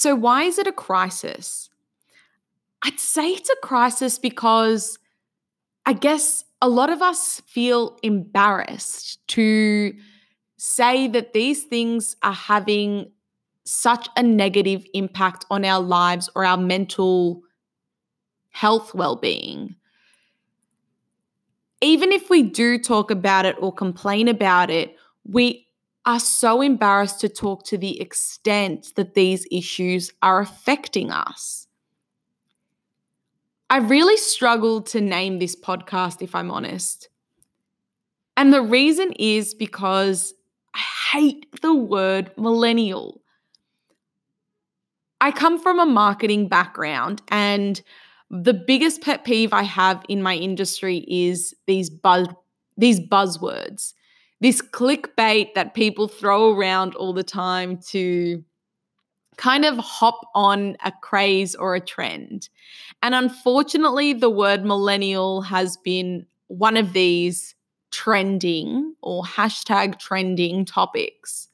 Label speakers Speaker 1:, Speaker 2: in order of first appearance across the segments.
Speaker 1: So, why is it a crisis? I'd say it's a crisis because I guess a lot of us feel embarrassed to say that these things are having such a negative impact on our lives or our mental health well-being even if we do talk about it or complain about it we are so embarrassed to talk to the extent that these issues are affecting us I really struggled to name this podcast, if I'm honest. And the reason is because I hate the word millennial. I come from a marketing background, and the biggest pet peeve I have in my industry is these buzz these buzzwords, this clickbait that people throw around all the time to kind of hop on a craze or a trend. And unfortunately, the word millennial has been one of these trending or hashtag trending topics.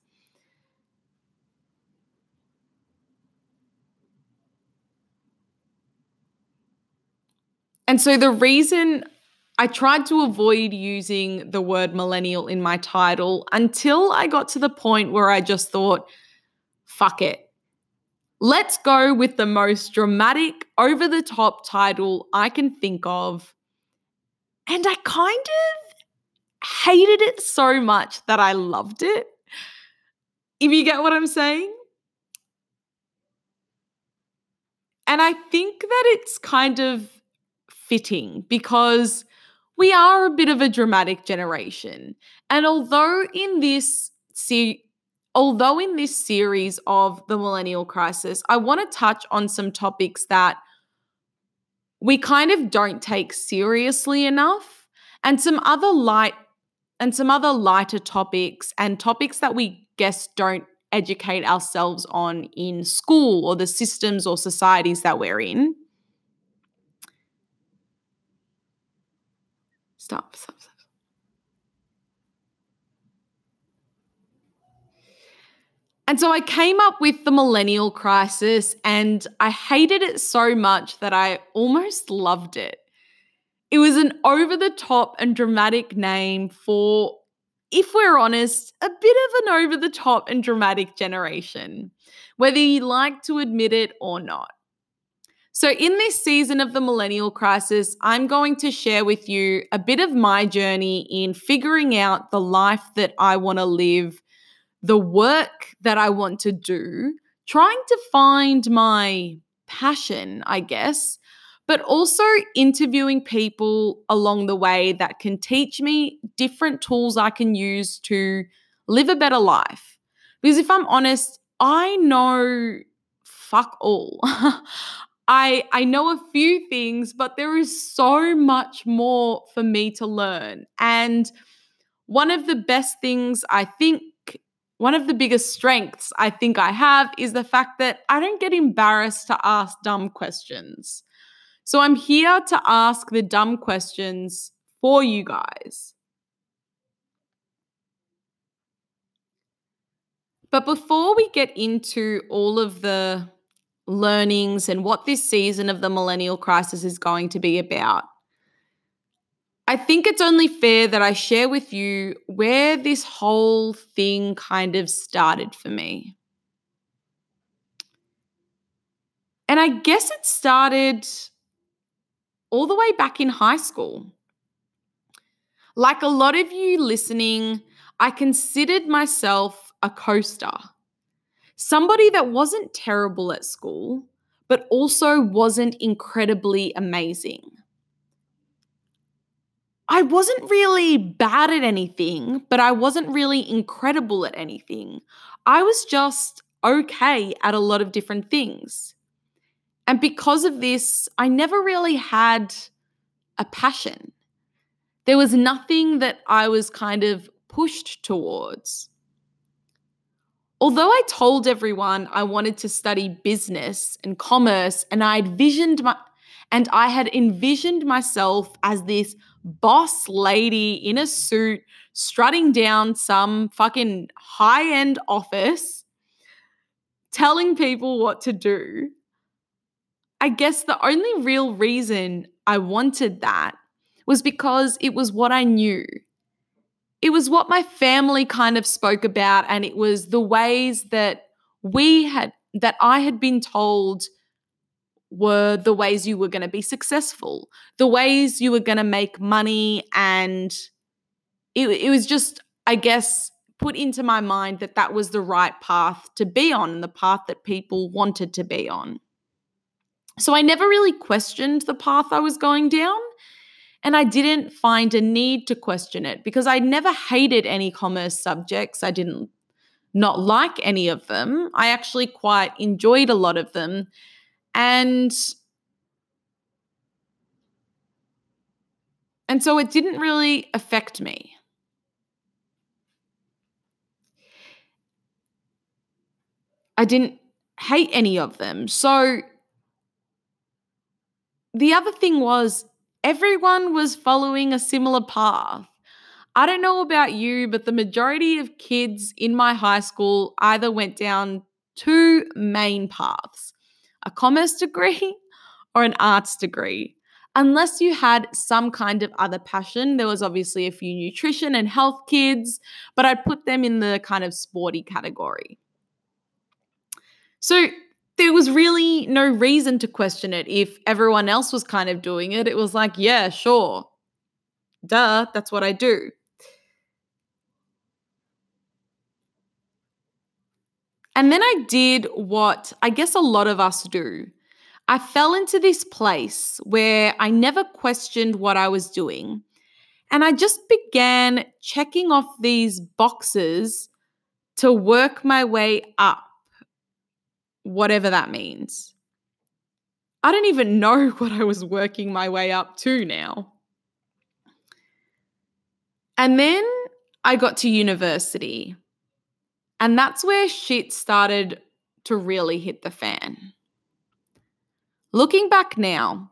Speaker 1: And so the reason I tried to avoid using the word millennial in my title until I got to the point where I just thought, fuck it. Let's go with the most dramatic, over the top title I can think of. And I kind of hated it so much that I loved it. If you get what I'm saying? And I think that it's kind of fitting because we are a bit of a dramatic generation. And although in this se- although in this series of the millennial crisis, I want to touch on some topics that we kind of don't take seriously enough and some other light and some other lighter topics and topics that we guess don't educate ourselves on in school or the systems or societies that we're in. Stop, stop, stop. And so I came up with the millennial crisis and I hated it so much that I almost loved it. It was an over the top and dramatic name for, if we're honest, a bit of an over the top and dramatic generation, whether you like to admit it or not. So, in this season of the millennial crisis, I'm going to share with you a bit of my journey in figuring out the life that I want to live the work that I want to do, trying to find my passion, I guess, but also interviewing people along the way that can teach me different tools I can use to live a better life. Because if I'm honest, I know fuck all. I I know a few things, but there is so much more for me to learn. And one of the best things I think one of the biggest strengths I think I have is the fact that I don't get embarrassed to ask dumb questions. So I'm here to ask the dumb questions for you guys. But before we get into all of the learnings and what this season of the millennial crisis is going to be about, I think it's only fair that I share with you where this whole thing kind of started for me. And I guess it started all the way back in high school. Like a lot of you listening, I considered myself a coaster. Somebody that wasn't terrible at school, but also wasn't incredibly amazing. I wasn't really bad at anything, but I wasn't really incredible at anything. I was just okay at a lot of different things. And because of this, I never really had a passion. There was nothing that I was kind of pushed towards. Although I told everyone I wanted to study business and commerce and I had visioned my and I had envisioned myself as this boss lady in a suit strutting down some fucking high end office telling people what to do. I guess the only real reason I wanted that was because it was what I knew. It was what my family kind of spoke about, and it was the ways that we had, that I had been told were the ways you were going to be successful, the ways you were going to make money. And it, it was just, I guess, put into my mind that that was the right path to be on and the path that people wanted to be on. So I never really questioned the path I was going down. And I didn't find a need to question it because I never hated any commerce subjects. I didn't not like any of them. I actually quite enjoyed a lot of them. And and so it didn't really affect me. I didn't hate any of them. So the other thing was everyone was following a similar path. I don't know about you, but the majority of kids in my high school either went down two main paths a commerce degree or an arts degree. Unless you had some kind of other passion, there was obviously a few nutrition and health kids, but I'd put them in the kind of sporty category. So there was really no reason to question it if everyone else was kind of doing it. It was like, yeah, sure. Duh, that's what I do. And then I did what I guess a lot of us do. I fell into this place where I never questioned what I was doing. And I just began checking off these boxes to work my way up whatever that means. I don't even know what I was working my way up to now. And then I got to university. And that's where shit started to really hit the fan. Looking back now,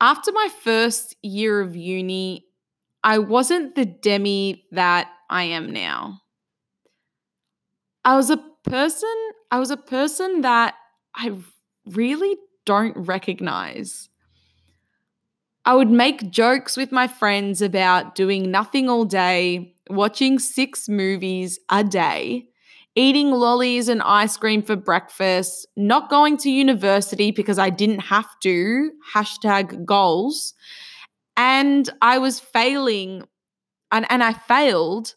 Speaker 1: after my first year of uni, I wasn't the Demi that I am now. I was a person I was a person that I really don't recognize. I would make jokes with my friends about doing nothing all day, watching six movies a day, eating lollies and ice cream for breakfast, not going to university because I didn't have to, hashtag goals. And I was failing, and, and I failed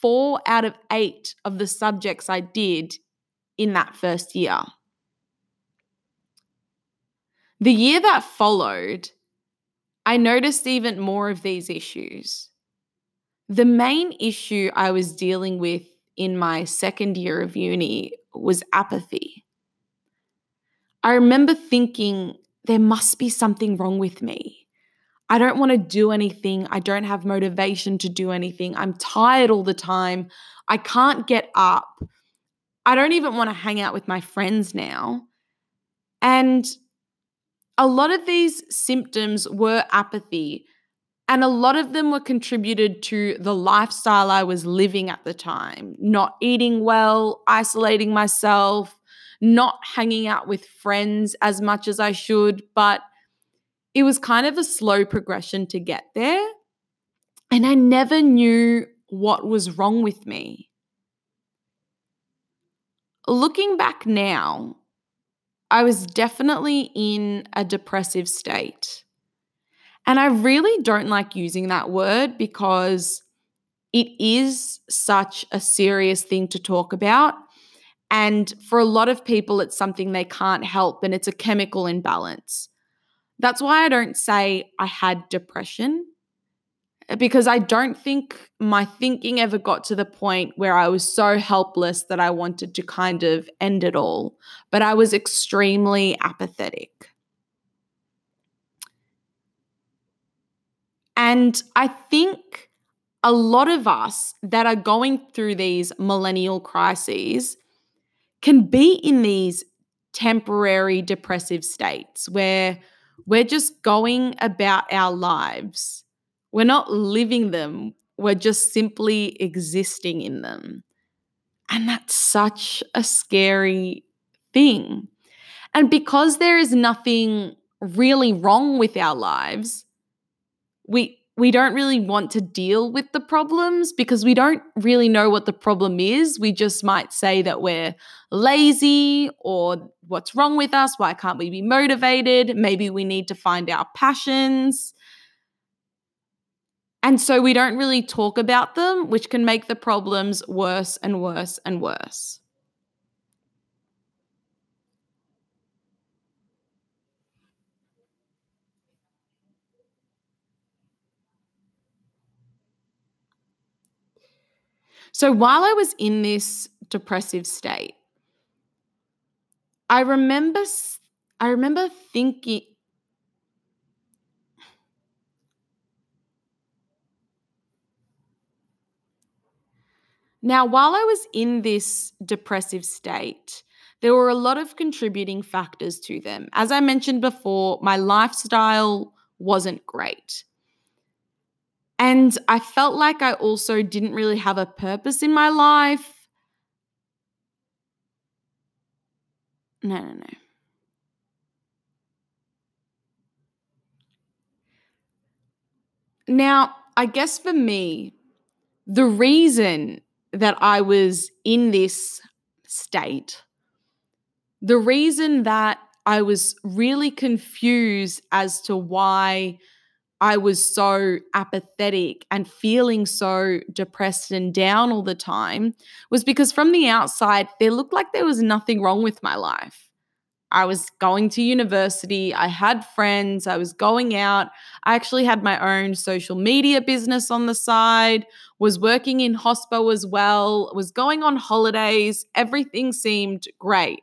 Speaker 1: four out of eight of the subjects I did in that first year. The year that followed, I noticed even more of these issues. The main issue I was dealing with in my second year of uni was apathy. I remember thinking, there must be something wrong with me. I don't want to do anything. I don't have motivation to do anything. I'm tired all the time. I can't get up. I don't even want to hang out with my friends now. And a lot of these symptoms were apathy. And a lot of them were contributed to the lifestyle I was living at the time not eating well, isolating myself, not hanging out with friends as much as I should. But it was kind of a slow progression to get there. And I never knew what was wrong with me. Looking back now, I was definitely in a depressive state. And I really don't like using that word because it is such a serious thing to talk about. And for a lot of people, it's something they can't help and it's a chemical imbalance. That's why I don't say I had depression because I don't think my thinking ever got to the point where I was so helpless that I wanted to kind of end it all. But I was extremely apathetic. And I think a lot of us that are going through these millennial crises can be in these temporary depressive states where we're just going about our lives we're not living them, we're just simply existing in them. And that's such a scary thing. And because there is nothing really wrong with our lives, we we don't really want to deal with the problems because we don't really know what the problem is. We just might say that we're lazy or what's wrong with us? Why can't we be motivated? Maybe we need to find our passions. And so we don't really talk about them, which can make the problems worse and worse and worse. So while I was in this depressive state, I remember I remember thinking Now, while I was in this depressive state, there were a lot of contributing factors to them. As I mentioned before, my lifestyle wasn't great. And I felt like I also didn't really have a purpose in my life. No, no, no. Now, I guess for me, the reason that I was in this state, the reason that I was really confused as to why I was so apathetic and feeling so depressed and down all the time was because from the outside, there looked like there was nothing wrong with my life. I was going to university, I had friends, I was going out. I actually had my own social media business on the side, was working in hospo as well, was going on holidays. Everything seemed great.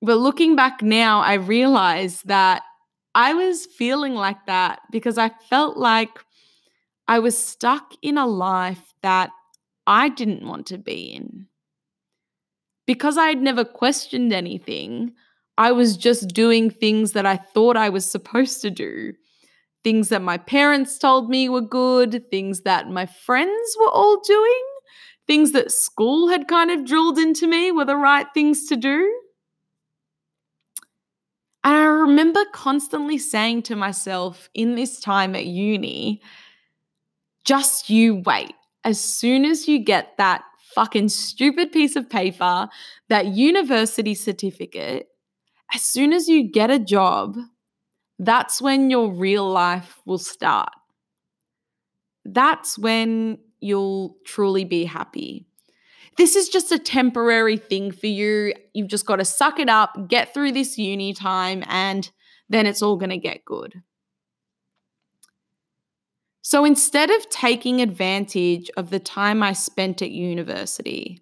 Speaker 1: But looking back now, I realize that I was feeling like that because I felt like I was stuck in a life that I didn't want to be in. Because I had never questioned anything, I was just doing things that I thought I was supposed to do. Things that my parents told me were good, things that my friends were all doing, things that school had kind of drilled into me were the right things to do. And I remember constantly saying to myself in this time at uni, just you wait. As soon as you get that fucking stupid piece of paper, that university certificate, as soon as you get a job, that's when your real life will start. That's when you'll truly be happy this is just a temporary thing for you. You've just got to suck it up, get through this uni time, and then it's all going to get good. So instead of taking advantage of the time I spent at university,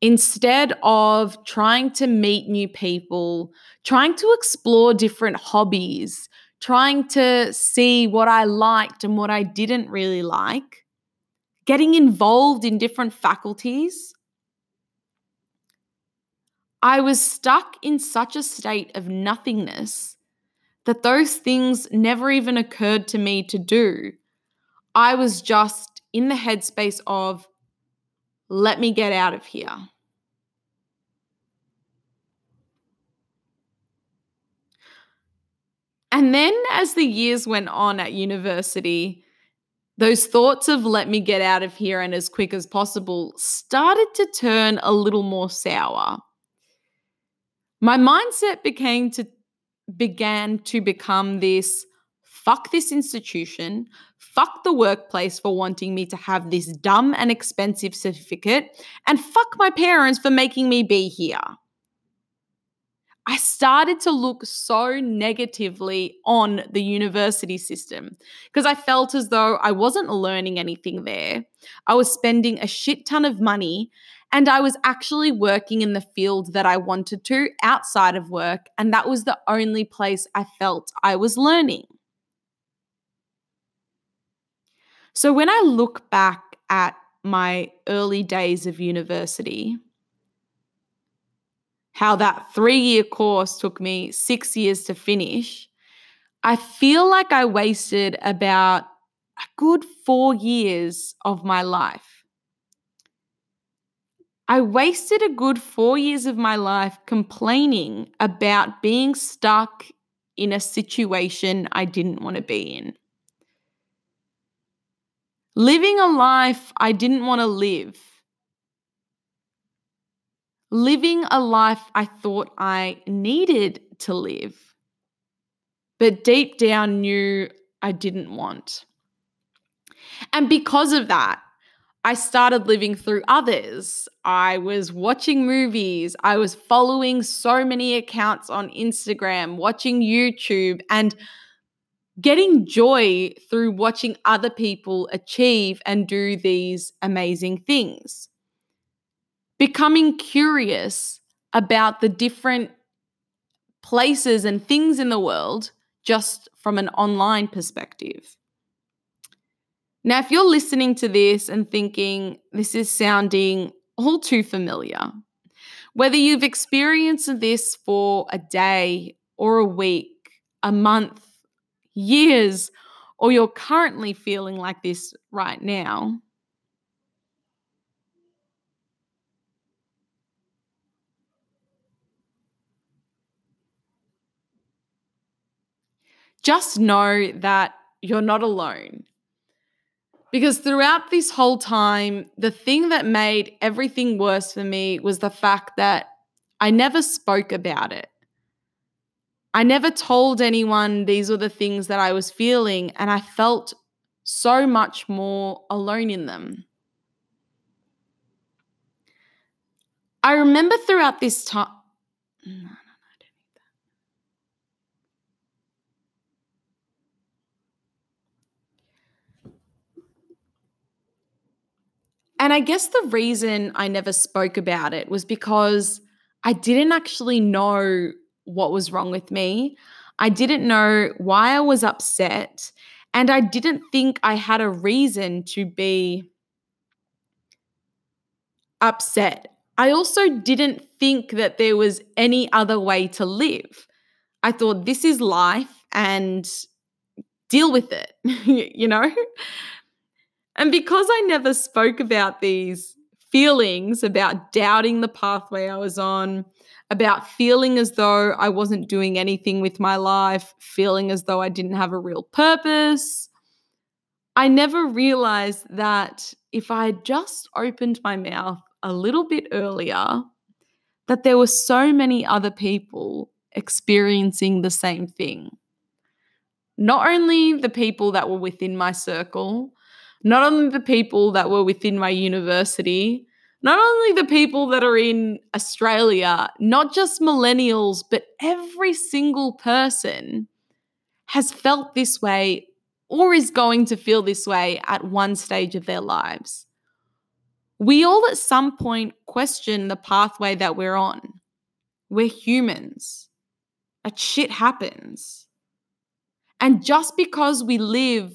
Speaker 1: instead of trying to meet new people, trying to explore different hobbies, trying to see what I liked and what I didn't really like, getting involved in different faculties. I was stuck in such a state of nothingness that those things never even occurred to me to do. I was just in the headspace of, let me get out of here. And then, as the years went on at university, those thoughts of let me get out of here and as quick as possible started to turn a little more sour. My mindset became to began to become this fuck this institution, fuck the workplace for wanting me to have this dumb and expensive certificate, and fuck my parents for making me be here. I started to look so negatively on the university system because I felt as though I wasn't learning anything there. I was spending a shit ton of money and I was actually working in the field that I wanted to outside of work. And that was the only place I felt I was learning. So when I look back at my early days of university, how that three year course took me six years to finish, I feel like I wasted about a good four years of my life. I wasted a good four years of my life complaining about being stuck in a situation I didn't want to be in. Living a life I didn't want to live. Living a life I thought I needed to live, but deep down knew I didn't want. And because of that, I started living through others. I was watching movies. I was following so many accounts on Instagram, watching YouTube, and getting joy through watching other people achieve and do these amazing things. Becoming curious about the different places and things in the world just from an online perspective. Now, if you're listening to this and thinking this is sounding all too familiar, whether you've experienced this for a day or a week, a month, years, or you're currently feeling like this right now, just know that you're not alone. Because throughout this whole time, the thing that made everything worse for me was the fact that I never spoke about it. I never told anyone these were the things that I was feeling, and I felt so much more alone in them. I remember throughout this time. And I guess the reason I never spoke about it was because I didn't actually know what was wrong with me. I didn't know why I was upset. And I didn't think I had a reason to be upset. I also didn't think that there was any other way to live. I thought this is life and deal with it, you know? And because I never spoke about these feelings about doubting the pathway I was on, about feeling as though I wasn't doing anything with my life, feeling as though I didn't have a real purpose, I never realized that if I had just opened my mouth a little bit earlier, that there were so many other people experiencing the same thing. Not only the people that were within my circle, not only the people that were within my university, not only the people that are in Australia, not just millennials, but every single person has felt this way or is going to feel this way at one stage of their lives. We all at some point question the pathway that we're on. We're humans. That shit happens. And just because we live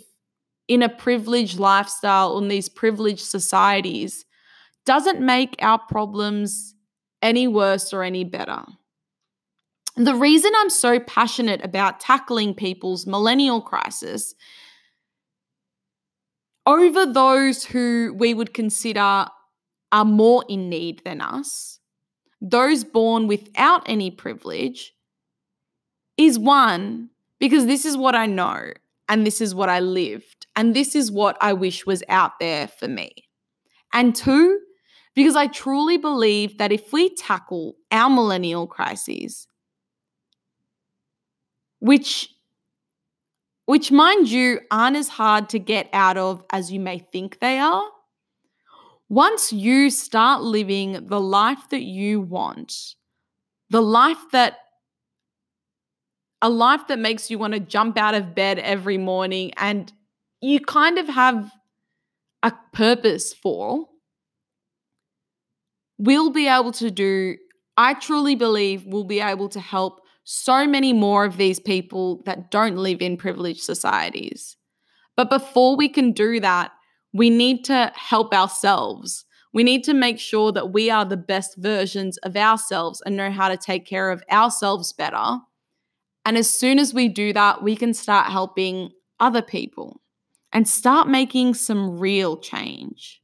Speaker 1: in a privileged lifestyle in these privileged societies doesn't make our problems any worse or any better. The reason I'm so passionate about tackling people's millennial crisis over those who we would consider are more in need than us, those born without any privilege, is one, because this is what I know and this is what I lived, and this is what I wish was out there for me. And two, because I truly believe that if we tackle our millennial crises, which which mind you aren't as hard to get out of as you may think they are, once you start living the life that you want, the life that a life that makes you want to jump out of bed every morning and you kind of have a purpose for, we'll be able to do, I truly believe we'll be able to help so many more of these people that don't live in privileged societies. But before we can do that, we need to help ourselves. We need to make sure that we are the best versions of ourselves and know how to take care of ourselves better and as soon as we do that, we can start helping other people and start making some real change.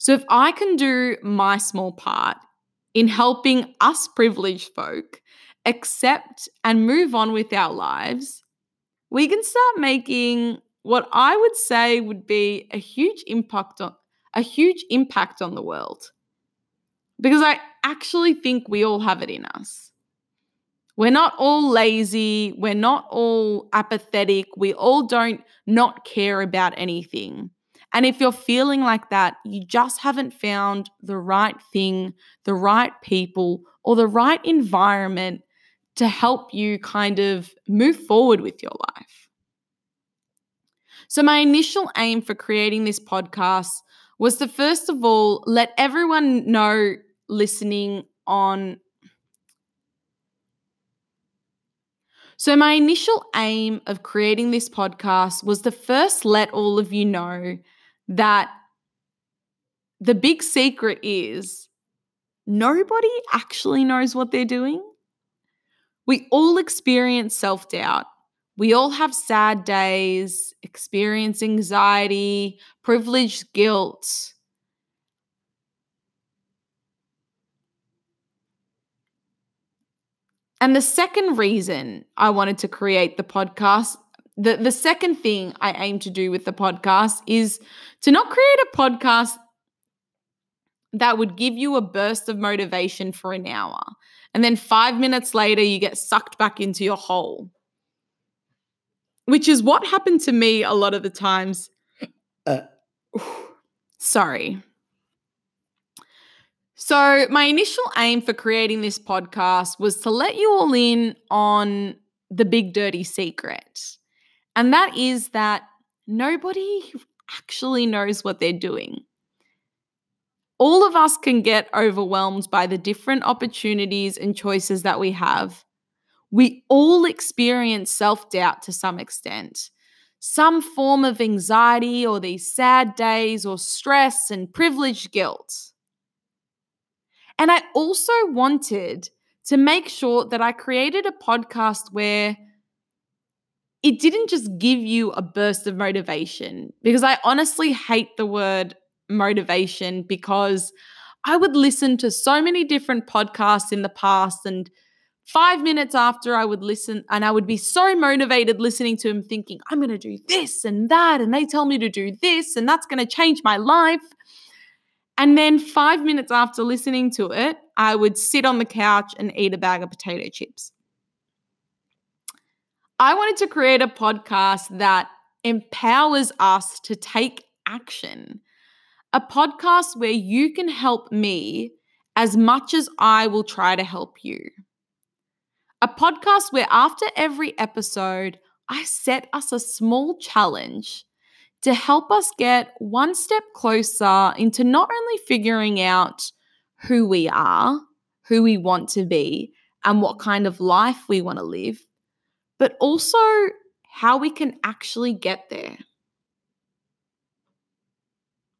Speaker 1: So if I can do my small part in helping us privileged folk accept and move on with our lives, we can start making what I would say would be a huge impact on a huge impact on the world. Because I actually think we all have it in us. We're not all lazy, we're not all apathetic, we all don't not care about anything. And if you're feeling like that, you just haven't found the right thing, the right people, or the right environment to help you kind of move forward with your life. So, my initial aim for creating this podcast was to first of all let everyone know listening on. So, my initial aim of creating this podcast was to first let all of you know that the big secret is nobody actually knows what they're doing. We all experience self doubt. We all have sad days, experience anxiety, privileged guilt. And the second reason I wanted to create the podcast the the second thing I aim to do with the podcast is to not create a podcast that would give you a burst of motivation for an hour and then 5 minutes later you get sucked back into your hole. Which is what happened to me a lot of the times. Uh. sorry. So my initial aim for creating this podcast was to let you all in on the big dirty secret and that is that nobody actually knows what they're doing. All of us can get overwhelmed by the different opportunities and choices that we have. We all experience self doubt to some extent, some form of anxiety or these sad days or stress and privileged guilt. And I also wanted to make sure that I created a podcast where it didn't just give you a burst of motivation because I honestly hate the word motivation because I would listen to so many different podcasts in the past and five minutes after I would listen and I would be so motivated listening to him thinking, I'm going to do this and that. And they tell me to do this and that's going to change my life. And then five minutes after listening to it, I would sit on the couch and eat a bag of potato chips. I wanted to create a podcast that empowers us to take action. A podcast where you can help me as much as I will try to help you. A podcast where after every episode, I set us a small challenge to help us get one step closer into not only figuring out who we are, who we want to be, and what kind of life we want to live, but also how we can actually get there.